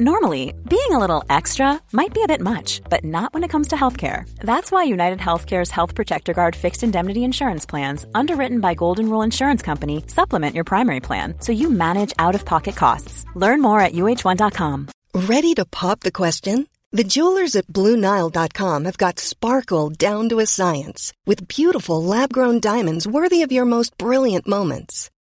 Normally, being a little extra might be a bit much, but not when it comes to healthcare. That's why United Healthcare's Health Protector Guard fixed indemnity insurance plans, underwritten by Golden Rule Insurance Company, supplement your primary plan so you manage out of pocket costs. Learn more at uh1.com. Ready to pop the question? The jewelers at Bluenile.com have got sparkle down to a science with beautiful lab-grown diamonds worthy of your most brilliant moments.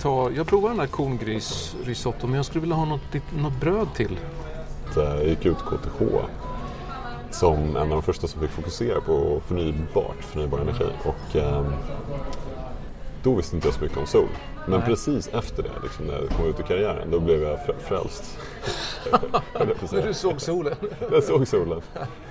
Jag, tar, jag provar den här korngrisrisotto men jag skulle vilja ha något, något bröd till. Jag gick ut KTH som en av de första som fick fokusera på förnybart, förnybar energi. Och eh, då visste inte jag så mycket om sol. Men precis efter det, liksom, när jag kom ut i karriären, då blev jag frä- frälst. När du såg solen? Jag såg solen.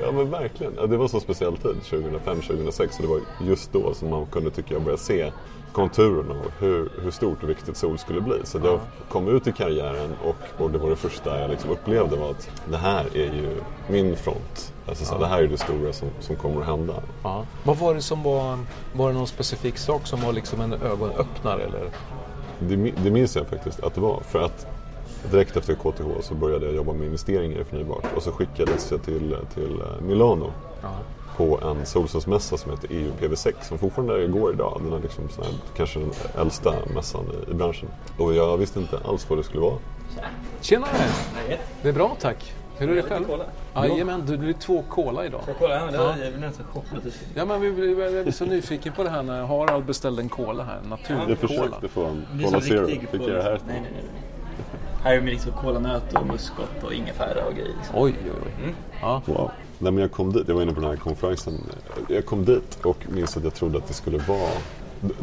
Ja men verkligen. Ja, det var en så speciell tid, 2005-2006. Och det var just då som man kunde, tycker jag, börja se konturerna och hur, hur stort och viktigt sol skulle bli. Så jag kom ut i karriären och, och det var det första jag liksom upplevde var att det här är ju min front. Alltså, så, Det här är det stora som, som kommer att hända. Ja. Vad var det som var, var det någon specifik sak som var liksom en ögonöppnare eller? Det, det minns jag faktiskt att det var. För att direkt efter KTH så började jag jobba med investeringar i förnybart. Och så skickades jag till, till eh, Milano på en solcellsmässa som heter EU PV6 som fortfarande går idag. Den är liksom här, kanske den äldsta mässan i, i branschen. Och jag visste inte alls vad det skulle vara. Tjenare! Det är bra tack. Hur är det själv? Jajamän, du blir två cola idag. Kolla, ja, men det var jag blev nästan chockad. Ja, men vi blir vi är så nyfiken på det här när Harald beställde en cola här, en Jag naturcola. försökte få en Det är Cola Zero. Fick cola. jag det här? Nej, nej, nej. Här är med liksom kolanöt och muskot och ingefära och grejer. Liksom. Oj, oj, oj. Ja. Wow. Nej, men jag kom dit, jag var inne på den här konferensen. Jag kom dit och minns att jag trodde att det skulle vara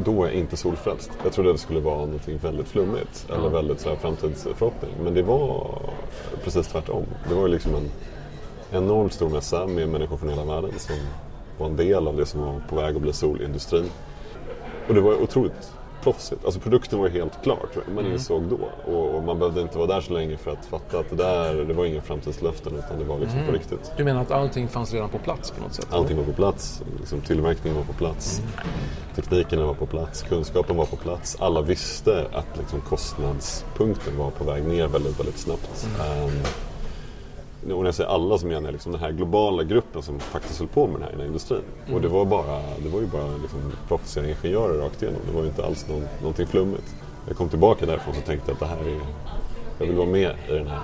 då är jag inte solfrälst. Jag trodde att det skulle vara någonting väldigt flummigt eller väldigt så här framtidsförhoppning. Men det var precis tvärtom. Det var ju liksom en enormt stor mässa med människor från hela världen som var en del av det som var på väg att bli solindustrin. och det var otroligt proffsigt. Alltså produkten var helt klar tror jag. Man Mm. insåg då. Och, och man behövde inte vara där så länge för att fatta att det där, det var inga framtidslöften utan det var liksom Mm. på riktigt. Du menar att allting fanns redan på plats på något sätt? Allting var på plats. Liksom tillverkningen var på plats. Tekniken var på plats. Kunskapen var på plats. Alla visste att liksom kostnadspunkten var på väg ner väldigt, väldigt snabbt. Ehm, och när jag säger alla så menar jag liksom den här globala gruppen som faktiskt höll på med den här, den här industrin. Och det var, bara, det var ju bara liksom proffsiga ingenjörer rakt igenom. Det var ju inte alls någon, någonting flummigt. Jag kom tillbaka därifrån och tänkte att det här är... Jag vill vara med i den här,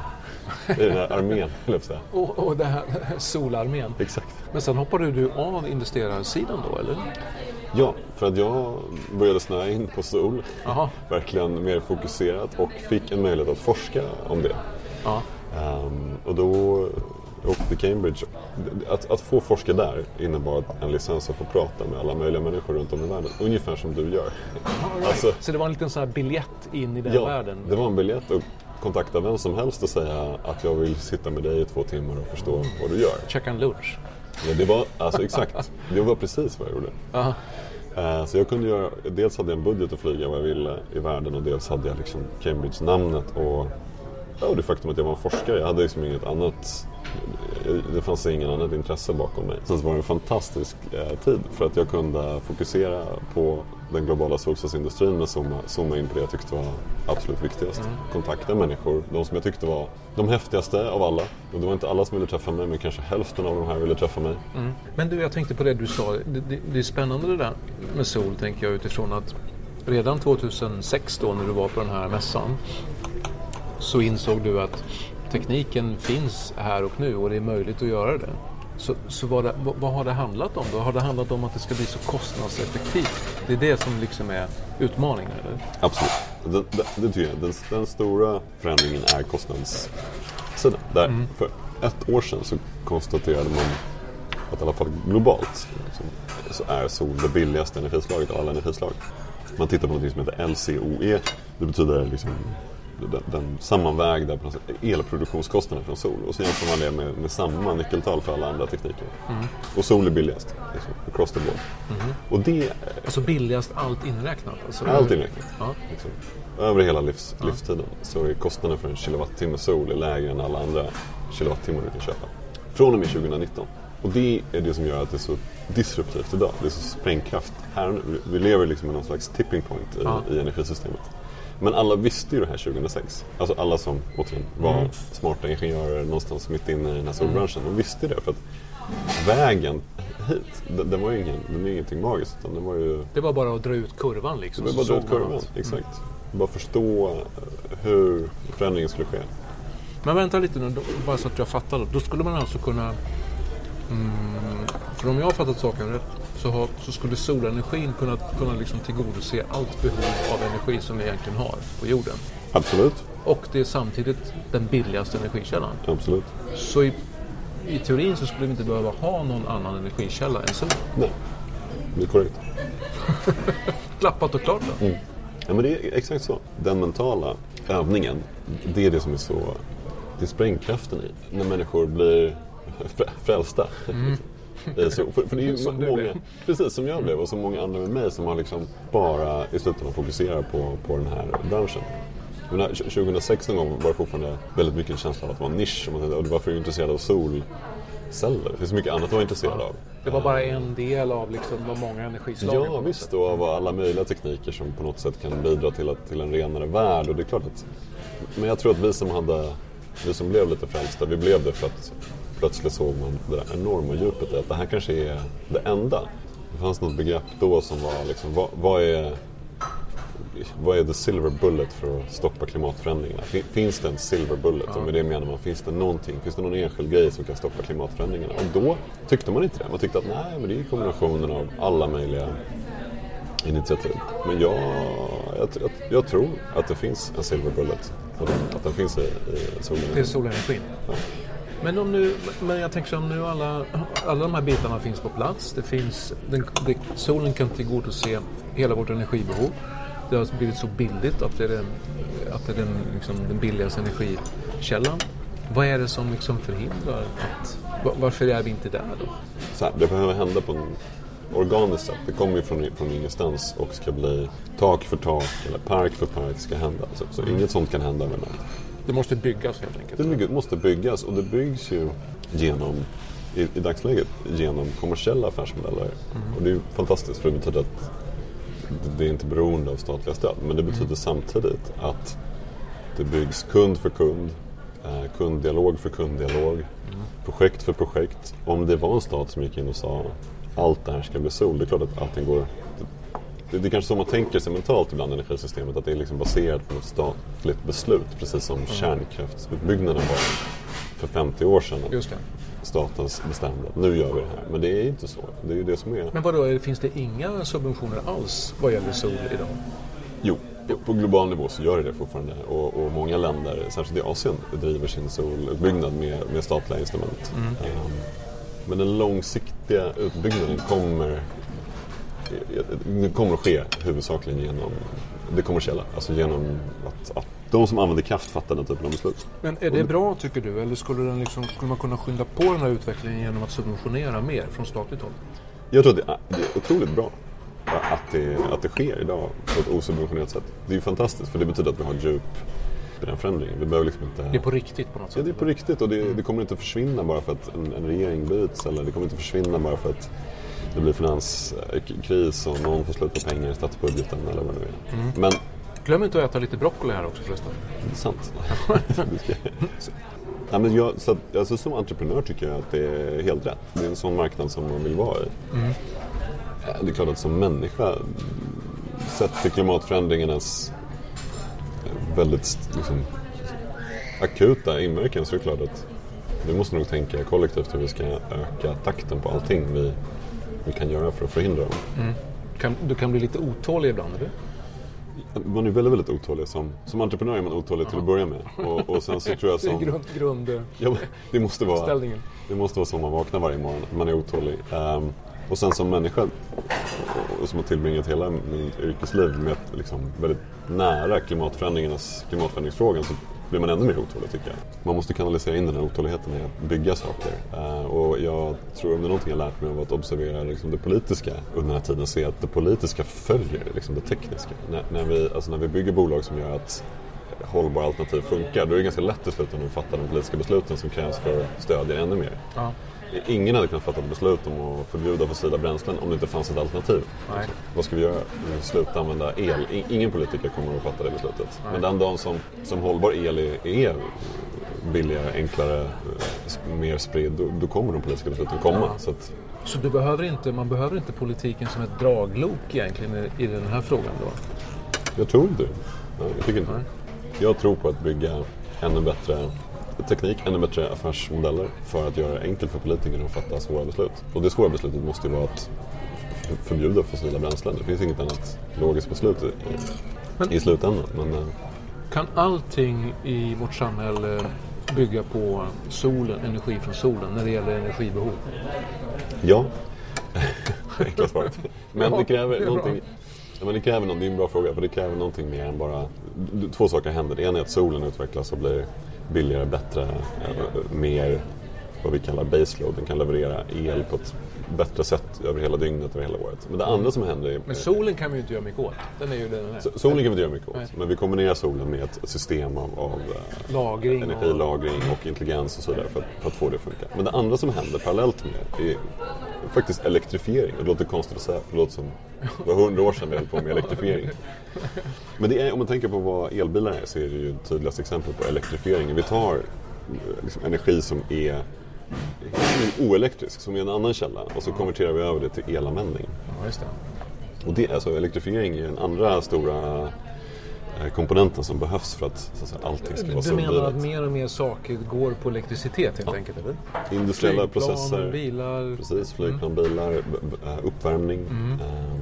i den här armén, höll jag. Och, och det här solarmén. Exakt. Men sen hoppade du av investerarsidan då eller? Ja, för att jag började snöa in på sol. Jaha. Verkligen mer fokuserat och fick en möjlighet att forska om det. Ja. Ehm, och då åkte till Cambridge. Att, att få forska där innebar en licens att få prata med alla möjliga människor runt om i världen. Ungefär som du gör. Alltså, Så det var en liten sån här biljett in i den ja, världen? det var en biljett att kontakta vem som helst och säga att jag vill sitta med dig i två timmar och förstå vad du gör. Checka en lunch? Ja, det var alltså exakt. Det var precis vad jag gjorde. Aha. Eh, Så jag kunde göra, dels hade jag en budget att flyga vad jag ville i världen och dels hade jag liksom Cambridge-namnet och, ja, och det faktum att jag var en forskare. Jag hade liksom inget annat, det fanns ingen annat intresse bakom mig. Sen så var det en fantastisk eh, tid för att jag kunde fokusera på den globala solcellsindustrin men zooma, zooma in på det jag tyckte var absolut viktigast. Kontakta människor, de som jag tyckte var de häftigaste av alla. Och det var inte alla som ville träffa mig men kanske hälften av de här ville träffa mig. Men du, jag tänkte på det du sa. Det, det, det är spännande det där med sol, tänker jag utifrån att redan 2006 då när du var på den här mässan så insåg du att tekniken finns här och nu och det är möjligt att göra det. Så, så vad, det, vad, vad har det handlat om då? Har det handlat om att det ska bli så kostnadseffektivt? Det är det som liksom är utmaningen, eller? Absolut. Det, det, det tycker jag. Den, den stora förändringen är kostnadssidan. Där För ett år sedan så konstaterade man att i alla fall globalt så, så är sol det billigaste energislaget av alla energislag. Man tittar på något som heter LCOE. Det betyder liksom den, den sammanvägda elproduktionskostnaden från sol. Och så jämför man det med, med samma nyckeltal för alla andra tekniker. Och sol är billigast, liksom, across the board. Och det Alltså billigast allt inräknat? Alltså, allt inräknat. Ja. Liksom. Över hela livs, livstiden så är kostnaden för en kilowattimme sol är lägre än alla andra kilowattimmar du kan köpa. Från och med 2019. Och det är det som gör att det är så disruptivt idag. Det är så sprängkraft här nu. Vi- Vi lever liksom i någon slags tipping point i, Ja. i energisystemet. Men alla visste ju det här 2006. Alltså alla som återigen var Mm. smarta ingenjörer någonstans mitt inne i den här solbranschen. De visste det för att vägen hit, den, den var ju ingen, den är ingenting magiskt. Utan den var ju Det var bara att dra ut kurvan liksom. det var bara att dra ut kurvan. Exakt. Bara förstå eh, hur förändringen skulle ske. Men vänta lite nu, bara så att jag fattar. Då skulle man alltså kunna... Mm, för om jag har fattat saken rätt så, har, så skulle solenergin kunna, kunna liksom tillgodose allt behov av energi som vi egentligen har på jorden. Absolut. Och det är samtidigt den billigaste energikällan. Absolut. Så i, i teorin så skulle vi inte behöva ha någon annan energikälla än sol. Nej, det är korrekt. Klappat och klart då. Ja, men det är exakt så. Den mentala övningen, det är det som är så... Det är sprängkraften i. När människor blir frä- frälsta. Är så, för, för det är Som många, precis som jag blev och som många andra med mig som har liksom bara i slutändan fokuserat på, på den här branschen. Menar, 2006 någon gång var det fortfarande väldigt mycket en känsla av att det var en nisch. Och man tänkte, "Och varför är du intresserad av solceller? Det finns så mycket annat att vara intresserad av. Det var bara en del av liksom de många energislagen. Ja visst, och av alla möjliga tekniker som på något sätt kan bidra till, att, till en renare värld. Och det är klart att, men jag tror att vi som, hade, vi som blev lite frälsta, vi blev det för att plötsligt såg man det där enorma djupet att det här kanske är det enda. Det fanns något begrepp då som var liksom, vad, vad är vad är the silver bullet för att stoppa klimatförändringarna? Fin- Finns det en silver bullet? Och med det menar man, finns det någonting? Finns det någon enskild grej som kan stoppa klimatförändringarna? Och då tyckte man inte det. Man tyckte att nej, men det är kombinationen av alla möjliga initiativ. Men jag, jag, jag, jag tror att det finns en silver bullet. Den- Att den finns i, i solen. Det är solenergin. Men om nu, men jag tänker så om nu alla, alla de här bitarna finns på plats. Det finns, den, det, solen kan tillgodose hela vårt energibehov. Det har blivit så billigt att det är den, att det är den, liksom, den billigaste energikällan. Vad är det som liksom förhindrar att... Varför är vi inte där då? Så här, det behöver hända på en organiskt sätt. Det kommer ju från, från ingenstans och ska bli tak för tak eller park för park ska hända. Så, så inget sånt kan hända över natt. Det måste byggas helt enkelt. Det måste byggas och det byggs ju genom i, i dagsläget genom kommersiella affärsmodeller. Och det är ju fantastiskt för det betyder att det är inte beroende av statliga stöd. Men det betyder samtidigt att det byggs kund för kund, eh, kunddialog för kunddialog, projekt för projekt. Om det var en stat som gick in och sa allt det här ska bli sol, det är klart att allting går... Det, det är kanske så man tänker sig mentalt ibland energisystemet, att det är liksom baserat på ett statligt beslut. Precis som kärnkraftsutbyggnaden var för 50 år sedan. Just det. Staten bestämde nu gör vi det här. Men det är inte så. Det är ju det som är... Men vadå, finns det inga subventioner alls vad gäller sol idag? Jo, på global nivå så gör det det fortfarande. Och, och många länder, särskilt i Asien, driver sin solutbyggnad med, med statliga instrument. Ehm, men den långsiktiga utbyggnaden kommer, det kommer att ske huvudsakligen genom det kommersiella. Alltså genom att, att de som använder kraft fattar den typen av beslut. Men är det bra tycker du? Eller skulle, den liksom, skulle man kunna skynda på den här utvecklingen genom att subventionera mer från statligt håll? Jag tror att det är, det är otroligt bra att det, att det sker idag på ett osubventionerat sätt. Det är ju fantastiskt för det betyder att vi har djup i den förändringen. Vi behöver liksom inte... Det är på riktigt på något Ja, sätt? det är på riktigt och det, det kommer inte att försvinna bara för att en, en regering byts eller det kommer inte att försvinna bara för att det blir finanskris och någon får slut på pengar i statsbudgeten eller vad det nu är. Men Glöm inte att äta lite broccoli här också förresten. det är sant. Nej, men jag, så att, alltså, som entreprenör tycker jag att det är helt rätt. Det är en sån marknad som man vill vara i. Eh, Det är klart att som människa, sett till klimatförändringarnas eh, väldigt liksom, akuta inverkan så är det klart att vi måste nog tänka kollektivt hur vi ska öka takten på allting vi, vi kan göra för att förhindra dem. Kan, du kan bli lite otålig ibland, eller? Man är väldigt, väldigt otålig. Som, som entreprenör är man otålig till att börja med. Och, och sen så tror jag som... grund, grund, Ja, men det, måste vara, Ställningen. det måste vara så man vaknar varje morgon, man är otålig. Ehm, och sen som människa, och som har tillbringat hela mitt yrkesliv med liksom väldigt nära klimatförändringarnas, klimatförändringsfrågan så blir man ännu mer otålig tycker jag. Man måste kanalisera in den här otåligheten i att bygga saker. Eh, och jag tror om det är någonting jag lärt mig av att observera liksom det politiska under den här tiden så är att det politiska följer liksom det tekniska. När, när, vi, alltså när vi bygger bolag som gör att hållbara alternativ funkar, då är det ganska lätt i slutändan att fatta de politiska besluten som krävs för att stödja ännu mer. Ja. Ingen hade kunnat fatta ett beslut om att förbjuda fossila bränslen om det inte fanns ett alternativ. Nej. Vad ska vi göra? Sluta använda el. Ingen politiker kommer att fatta det beslutet. Men den dagen som, som hållbar el är, är billigare, enklare, eh, mer spridd, då, då kommer de politiska besluten komma. Så att, Så du behöver inte, man behöver inte politiken som ett draglok egentligen i, i den här frågan då? jag tror inte det. Nej, jag tycker inte det. Jag tror på att bygga ännu bättre teknik, ännu bättre affärsmodeller för att göra det enkelt för politikerna att fatta svåra beslut. Och det svåra beslutet måste ju vara att förbjuda fossila bränslen. Det finns inget annat logiskt beslut i, Men- i slutändan. Men, eh, Kan allting i vårt samhälle bygga på solen, energi från solen när det gäller energibehov? ja, enkla svaret. Men Ja, det kräver det någonting. Ja, men det kräver någon, det är en bra fråga, för det kräver någonting mer än bara... Två saker händer. Det ena är att solen utvecklas och blir billigare, bättre, eh, mer vad vi kallar baseload. Den kan leverera el på ett bättre sätt över hela dygnet, över hela året. Men det andra som händer är... Men solen kan vi ju inte göra mycket åt. Den är ju den är. So- Solen kan vi inte göra mycket Nej. åt, men vi kombinerar solen med ett system av, av eh, Lagring och... energilagring och intelligens och så vidare för, att- för att få det att funka. Men det andra som händer parallellt med är faktiskt elektrifiering. Och det låter konstigt att säga, för det låter som det var hundra år sedan vi höll på med elektrifiering. Men är, om man tänker på vad elbilar är så är det ju tydligaste exempel på elektrifiering. Vi tar eh, liksom, energi som är oelektrisk, som är en annan källa och så konverterar vi över det till elanvändning. Ja, just det. Och det, alltså, elektrifiering är den andra stora eh, komponenten som behövs för att, så att säga, allting ska vara Du menar att mer och mer saker går på elektricitet helt enkelt? Eller? Industriella Flygplan, processer. bilar. Precis, flygplan, bilar, b- b- eh, uppvärmning. eh,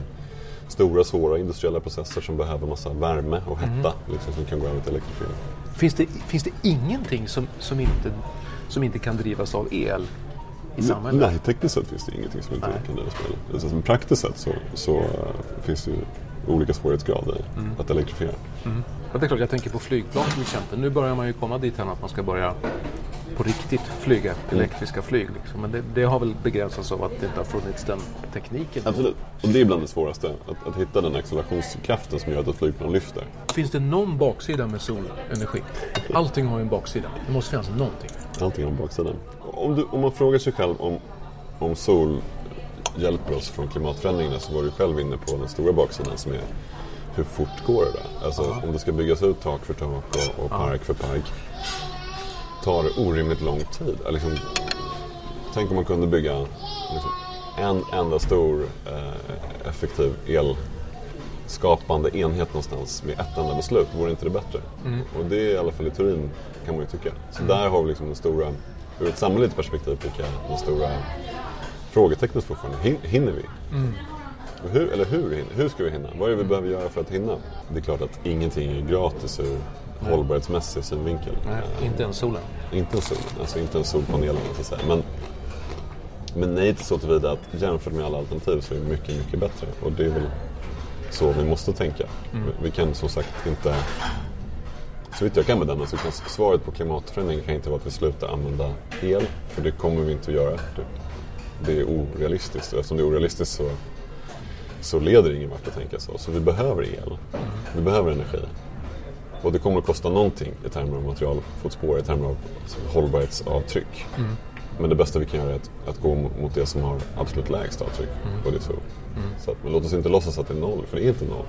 Stora svåra industriella processer som behöver massa värme och hetta liksom, som kan gå över till elektrifiering. Finns det, finns det ingenting som, som, inte, som inte kan drivas av el i samhället? Nej, tekniskt sett finns det ingenting som inte Nej. kan drivas med el. Alltså, praktiskt sett så, så eh, finns det ju olika svårighetsgrader Mm. att elektrifiera. Ja, det är klart, jag tänker på flygplan till exempel. Nu börjar man ju komma dit att man ska börja på riktigt flyga elektriska flyg. Liksom. Men det, det har väl begränsats av att det inte har funnits den tekniken. Absolut. Och det är bland det svåraste. Att, att hitta den accelerationskraften som gör att ett flygplan lyfter. Finns det någon baksida med solenergi? Allting har ju en baksida. Det måste finnas någonting. Allting har en baksida. Om, du, om man frågar sig själv om, om sol hjälper oss från klimatförändringarna så var du själv inne på den stora baksidan som är hur fort går det där? Alltså om det ska byggas ut tak för tak och, och park för park tar orimligt lång tid. Liksom, tänk om man kunde bygga liksom, en enda stor eh, effektiv elskapande enhet någonstans med ett enda beslut. Vore inte det bättre? Och det är i alla fall i teorin kan man ju tycka. Så där har vi liksom den stora, ur ett samhälleligt perspektiv tycker jag, den stora frågetecknet fortfarande. Hin- Hinner vi? Och Hur, eller hur, hur ska vi hinna? Vad är det vi behöver göra för att hinna? Det är klart att ingenting är gratis ur hållbarhetsmässig synvinkel. Nej, inte ens solen. Inte en sol, alltså inte en solpanel så att säga. Men, men nej till så tillvida att jämfört med alla alternativ så är det mycket, mycket bättre. Och det är väl så vi måste tänka. Vi, vi kan som sagt inte... Så vitt jag kan bedöma så kan svaret på klimatförändringen kan inte vara att vi slutar använda el. För det kommer vi inte att göra. Det, det är orealistiskt. Och eftersom det är orealistiskt så, så leder det ingen vart att tänka så. Så vi behöver el. Vi behöver energi. Och det kommer att kosta någonting i termer av materialfotspår, i termer av hållbarhetsavtryck. Men det bästa vi kan göra är att, att gå mot det som har absolut lägst avtryck. Det är sol. Så att, men låt oss inte låtsas att det är noll, för det är inte noll.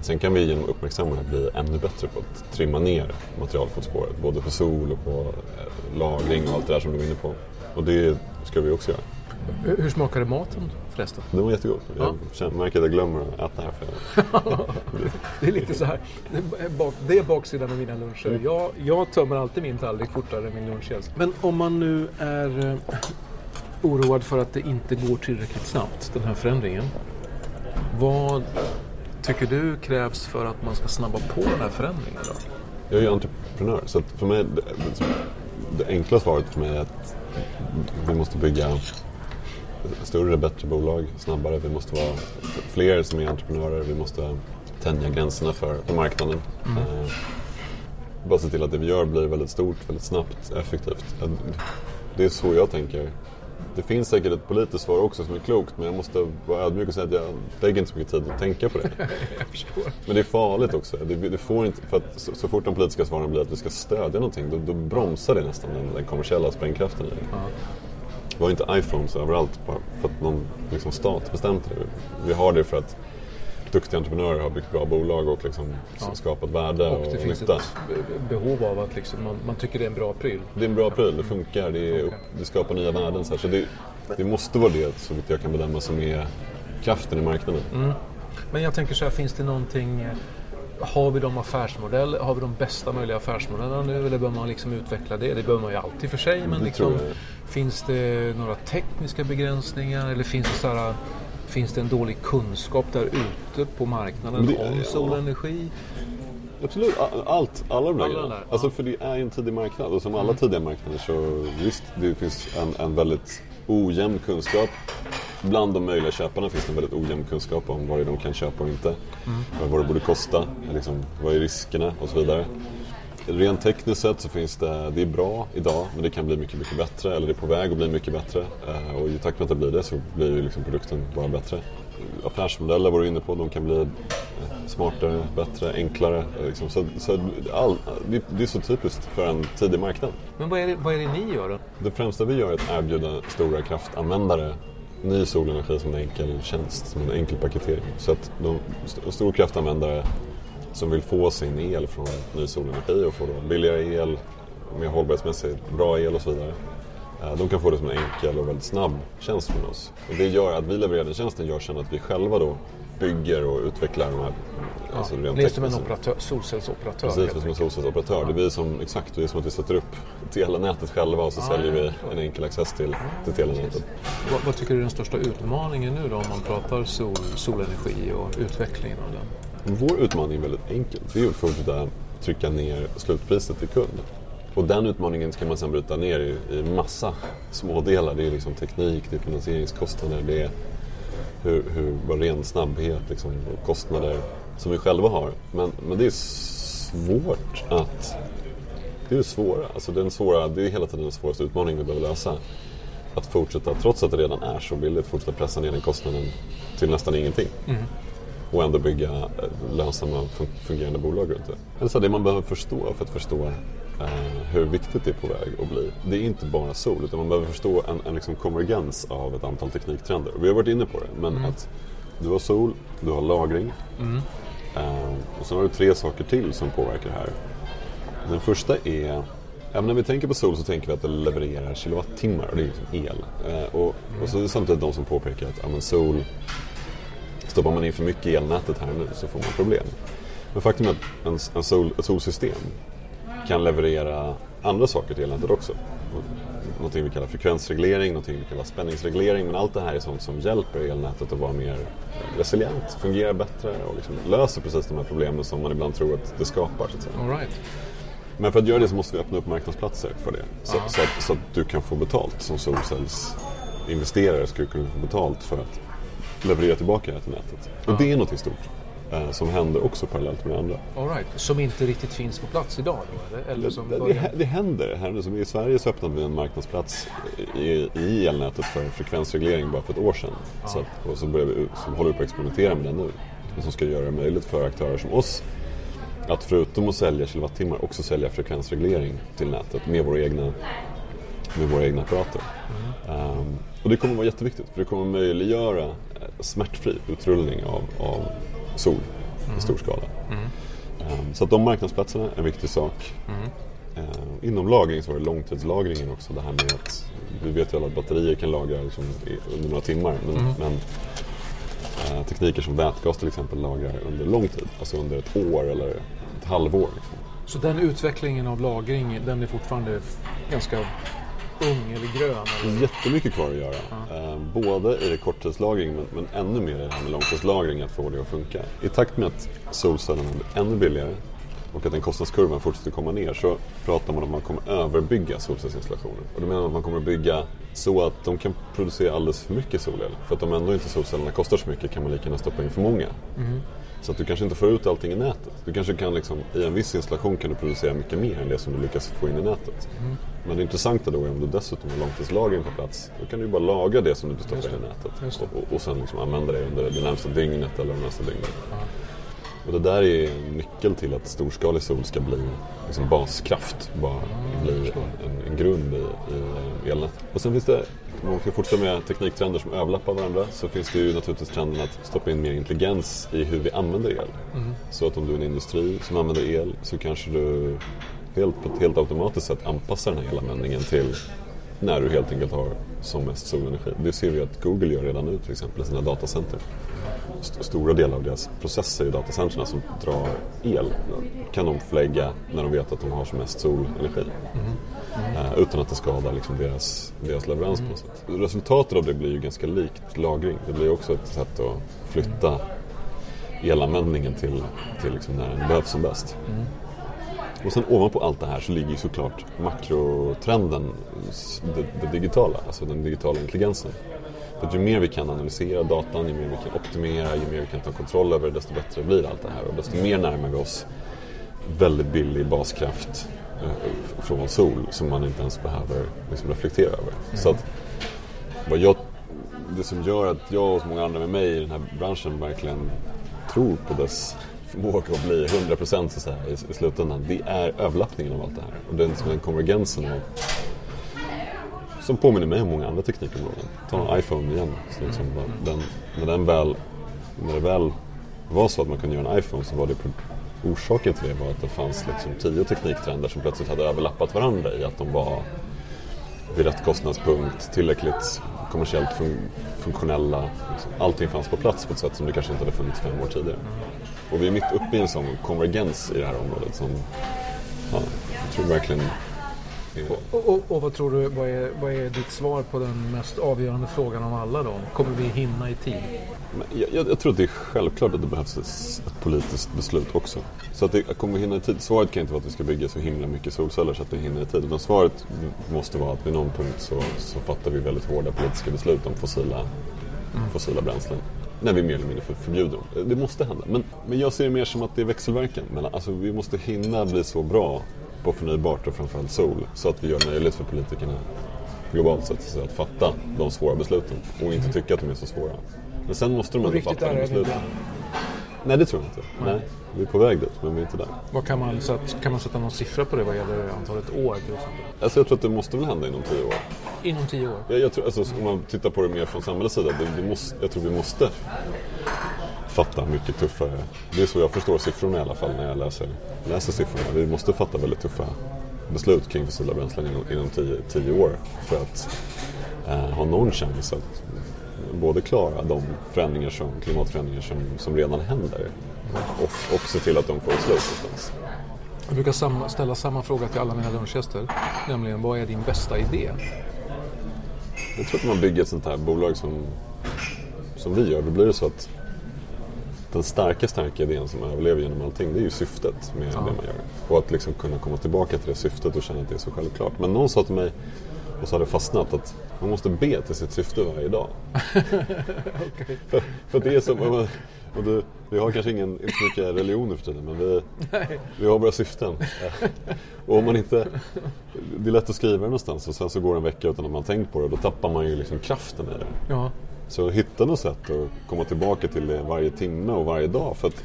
Sen kan vi genom uppmärksamhet bli ännu bättre på att trimma ner materialfotspåret. Både på sol och på eh, lagring och allt det där som du var inne på. Och det ska vi också göra. Hur, hur smakade maten förresten? Det var jättegott. Jag Ja. känner, märker att jag glömmer att äta här. För jag, Det är lite så här. Det är, baksidan av mina luncher. Jag, jag tömmer alltid min tallrik fortare än min lunchgäst. Men om man nu är eh, oroad för att det inte går tillräckligt snabbt, den här förändringen. Vad tycker du krävs för att man ska snabba på den här förändringen då? jag är ju entreprenör så för mig, det, det enkla svaret för mig är att vi måste bygga större, bättre bolag snabbare. Vi måste vara fler som är entreprenörer. Vi måste tänja gränserna för, för marknaden. Eh, bara se till att det vi gör blir väldigt stort, väldigt snabbt, effektivt. Eh, Det är så jag tänker. Det finns säkert ett politiskt svar också som är klokt men jag måste vara ödmjuk och säga att jag lägger inte så mycket tid att tänka på det. Men det är farligt också. Det, det får inte, för så, så fort de politiska svaren blir att vi ska stödja någonting då, då bromsar det nästan den, den kommersiella sprängkraften i det. Vi har inte iPhones överallt bara för att någon liksom, stat bestämt det. Vi har det för att duktiga entreprenörer har byggt bra bolag och liksom skapat värde och, Och det finns nytta. ett be- behov av att liksom man, man tycker det är en bra pryl. Det är en bra pryl, det funkar, det, är, det skapar nya värden. Så, så det, det måste vara det, så vitt jag kan bedöma, som är kraften i marknaden. Men jag tänker så här, finns det någonting... Har vi de affärsmodeller, har vi de bästa möjliga affärsmodellerna nu eller bör man liksom utveckla det? Det bör man ju alltid för sig. Men liksom, finns det några tekniska begränsningar eller finns det, så här, finns det en dålig kunskap där ute på marknaden det- om ja. solenergi? Absolut, allt, alla de där Alla grejerna. där, ja. Alltså för det är en tidig marknad och som alla tidiga marknader så visst, det finns en, en väldigt ojämn kunskap. Bland de möjliga köparna finns det en väldigt ojämn kunskap om vad det är de kan köpa och inte. Vad det borde kosta, liksom, vad är riskerna och så vidare. Rent tekniskt sett så finns det, det är bra idag men det kan bli mycket, mycket bättre eller det är på väg att bli mycket bättre. Eh, Och i takt med att det blir det så blir ju liksom produkten bara bättre. Affärsmodeller var du inne på, de kan bli eh, smartare, bättre, enklare. eh, Liksom. Så, så all, det, det är så typiskt för en tidig marknad. Men vad är det, vad är det ni gör då? Det främsta vi gör är att erbjuda stora kraftanvändare ny solenergi som en enkel tjänst, som en enkel paketering. Så att de st- stor kraftanvändare som vill få sin el från ny solenergi och få då billigare el, mer hållbarhetsmässigt bra el och så vidare. Eh, de kan få det som en enkel och väldigt snabb tjänst från oss. Och det gör att vi levererar den tjänsten gör sen att vi själva då bygger och utvecklar de här alltså rent Ni är som en operatör, solcellsoperatör. Precis, som en solcellsoperatör. Det är vi som, exakt, det är som att vi sätter upp telenätet själva och så säljer vi en enkel access till, till telenätet. Vad, vad tycker du är den största utmaningen nu då om man pratar sol, solenergi och utvecklingen av den? Vår utmaning är väldigt enkel. Det är att fortsätta trycka ner slutpriset till kund. Och den utmaningen ska man sedan bryta ner i, i massa smådelar. Det är liksom teknik, det är finansieringskostnader, det är hur, hur, vad ren snabbhet liksom, och kostnader som vi själva har. Men, men det är svårt att det är svåra. Alltså den svåra. Det är hela tiden den svåraste utmaningen vi behöver lösa. Att fortsätta, trots att det redan är så billigt, fortsätta pressa ner den kostnaden till nästan ingenting. Mm. Och ändå bygga eh, lönsamma fungerande bolag runt det. Alltså det man behöver förstå för att förstå hur viktigt det är på väg att bli. Det är inte bara sol utan man behöver förstå en, en liksom konvergens av ett antal tekniktrender. Vi har varit inne på det men Mm. att du har sol, du har lagring eh, och sen har du tre saker till som påverkar det här. Den första är Ja, men när vi tänker på sol så tänker vi att det levererar kilowattimmar och det är liksom el. Eh, och, och så är det samtidigt de som påpekar att ja, sol, stoppar man in för mycket i elnätet här nu så får man problem. Men faktum är att en, en sol, ett solsystem kan leverera andra saker till elnätet också. Någonting vi kallar frekvensreglering, någonting vi kallar spänningsreglering. Men allt det här är sånt som hjälper elnätet att vara mer resilient, fungera bättre och liksom löser precis de här problemen som man ibland tror att det skapar. Så. All right. Men för att göra det så måste vi öppna upp marknadsplatser för det. Så, så, att, så att du kan få betalt som solcellsinvesterare ska du kunna få betalt för att leverera tillbaka det till nätet. Och det är något stort eh, som händer också parallellt med andra. All right. Som inte riktigt finns på plats idag då, eller? eller som Det, det, det händer. Händer. Som I Sverige så öppnade vi en marknadsplats i, i elnätet för frekvensreglering bara för ett år sedan. Så att, och så, börjar vi, så håller vi på att experimentera med det nu. Som ska göra det möjligt för aktörer som oss att förutom att sälja kilowattimmar också sälja frekvensreglering till nätet med våra egna, med våra egna apparater. Um, och det kommer vara jätteviktigt för det kommer möjliggöra eh, smärtfri utrullning av, av sol i stor skala. Um, så att de marknadsplatserna är en viktig sak. Eh, inom lagring så var det långtidslagringen också. Det här med att vi vet ju alla att batterier kan lagra liksom under några timmar. Men, men eh, tekniker som vätgas till exempel lagrar under lång tid. Alltså under ett år eller ett halvår. Liksom. Så den utvecklingen av lagring, den är fortfarande ganska ung eller grön? Det Eller? jättemycket kvar att göra. Eh, både i korttidslagring men, men ännu mer i det här med långtidslagring att få det att funka. I takt med att solcellerna blir ännu billigare och att den kostnadskurvan fortsätter komma ner så pratar man om att man kommer överbygga solcellsinstallationer. Och det menar att man kommer bygga så att de kan producera alldeles för mycket solel. För att om ändå inte solcellerna kostar så mycket kan man lika gärna stoppa in för många. Så att du kanske inte får ut allting i nätet. Du kanske kan liksom, i en viss installation kan du producera mycket mer än det som du lyckas få in i nätet. Men det intressanta då är om du dessutom har långtidslagring på plats. Då kan du ju bara lagra det som du stoppar in i nätet. Det. Och, och sen liksom använda det under det närmsta dygnet eller de nästa dygnet. Och det där är en nyckel till att storskalig sol ska bli liksom baskraft. Bara bli en, en grund i, i elnätet. Och sen finns det, om man ska fortsätta med tekniktrender som överlappar varandra, så finns det ju naturligtvis trenden att stoppa in mer intelligens i hur vi använder el. Så att om du är en industri som använder el så kanske du helt, på ett helt automatiskt sätt anpassar den här elanvändningen till när du helt enkelt har som mest solenergi. Det ser vi att Google gör redan nu till exempel i sina datacenter. St- Stora delar av deras processer i datacentren som drar el kan de förlägga när de vet att de har som mest solenergi. Eh, utan att det skadar liksom deras, deras leverans på något sätt. Resultatet av det blir ju ganska likt lagring. Det blir också ett sätt att flytta elanvändningen till, till liksom när den behövs som bäst. Och sen ovanpå allt det här så ligger ju såklart makrotrenden, det, det digitala, alltså den digitala intelligensen. För att ju mer vi kan analysera datan, ju mer vi kan optimera, ju mer vi kan ta kontroll över det, desto bättre blir allt det här. Och desto mer närmar vi oss väldigt billig baskraft eh, från sol som man inte ens behöver liksom, reflektera över. Så att vad jag, det som gör att jag och så många andra med mig i den här branschen verkligen tror på dess förmåga att bli 100% så att säga, i, i slutändan, det är överlappningen av allt det här. Och den, den konvergensen av, som påminner mig om många andra teknikområden. Ta iPhone igen. Så liksom, den, när, den väl, när det väl var så att man kunde göra en iPhone så var det orsaken till det var att det fanns liksom tio tekniktrender som plötsligt hade överlappat varandra i att de var vid rätt kostnadspunkt, tillräckligt kommersiellt fun- funktionella. Liksom. Allting fanns på plats på ett sätt som det kanske inte hade funnits fem år tidigare. Och vi är mitt uppe i en sån konvergens i det här området som ja, jag tror verkligen och, och, och vad tror du, vad är, vad är ditt svar på den mest avgörande frågan av alla då? Kommer vi hinna i tid? Jag, jag, jag tror att det är självklart att det behövs ett, politiskt beslut också. Så att det kommer vi hinna i tid. Svaret kan inte vara att vi ska bygga så himla mycket solceller så att vi hinner i tid. Utan svaret måste vara att vid någon punkt så, så fattar vi väldigt hårda politiska beslut om fossila, fossila bränslen. När vi mer eller mindre för- förbjuder dem. Det måste hända. Men, men jag ser det mer som att det är växelverkan. Alltså vi måste hinna bli så bra på förnybart och framförallt sol. Så att vi gör det möjligt för politikerna globalt sett att fatta de svåra besluten och inte tycka att de är så svåra. Men sen måste de ändå fatta de besluten. Nej, det tror jag inte. Nej. Vi är på väg dit, men vi är inte där. Vad kan, man, kan man sätta någon siffra på det vad gäller antalet år till exempel? Alltså, jag tror att det måste väl hända inom tio år. Inom tio år? Jag, jag tror, alltså, om man tittar på det mer från samhällets sida, det, det måste, jag tror vi måste fatta mycket tuffare. Det är så jag förstår siffrorna i alla fall när jag läser, läser siffrorna. Vi måste fatta väldigt tuffa beslut kring fossila bränslen inom, inom tio, tio år för att eh, ha någon chans att både klara de förändringar som, klimatförändringar som, som redan händer och, och se till att de får ett slut någonstans. Jag brukar samma, ställa samma fråga till alla mina lunchgäster, nämligen vad är din bästa idé? Jag tror att man bygger ett sånt här bolag som, som vi gör, då blir det så att den starka, starka idén som överlever genom allting, det är ju syftet med ja. det man gör. Och att liksom kunna komma tillbaka till det syftet och känna att det är så självklart. Men någon sa till mig, och så har det fastnat, att man måste be till sitt syfte varje dag. okay. för, för det är som, och det, vi har kanske ingen, inte så mycket religion nu för tiden, men vi, vi har våra syften. och om man inte, det är lätt att skriva det någonstans och sen så går det en vecka utan att man tänkt på det, då tappar man ju liksom kraften i det. Ja. Så hitta något sätt att komma tillbaka till det varje timme och varje dag. För att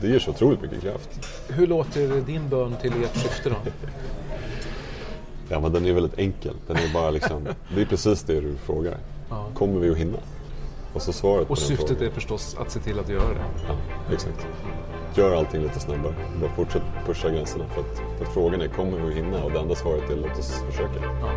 det ger så otroligt mycket kraft. Hur låter din bön till ert syfte då? ja, men den är väldigt enkel. Den är bara liksom, det är precis det du frågar. Ja. Kommer vi att hinna? Och, så svaret och syftet frågan. är förstås att se till att göra det. Ja, exakt. Gör allting lite snabbare. Bara fortsätt pusha gränserna. För att, för att frågan är, kommer vi att hinna? Och det enda svaret är, låt oss försöka. Ja.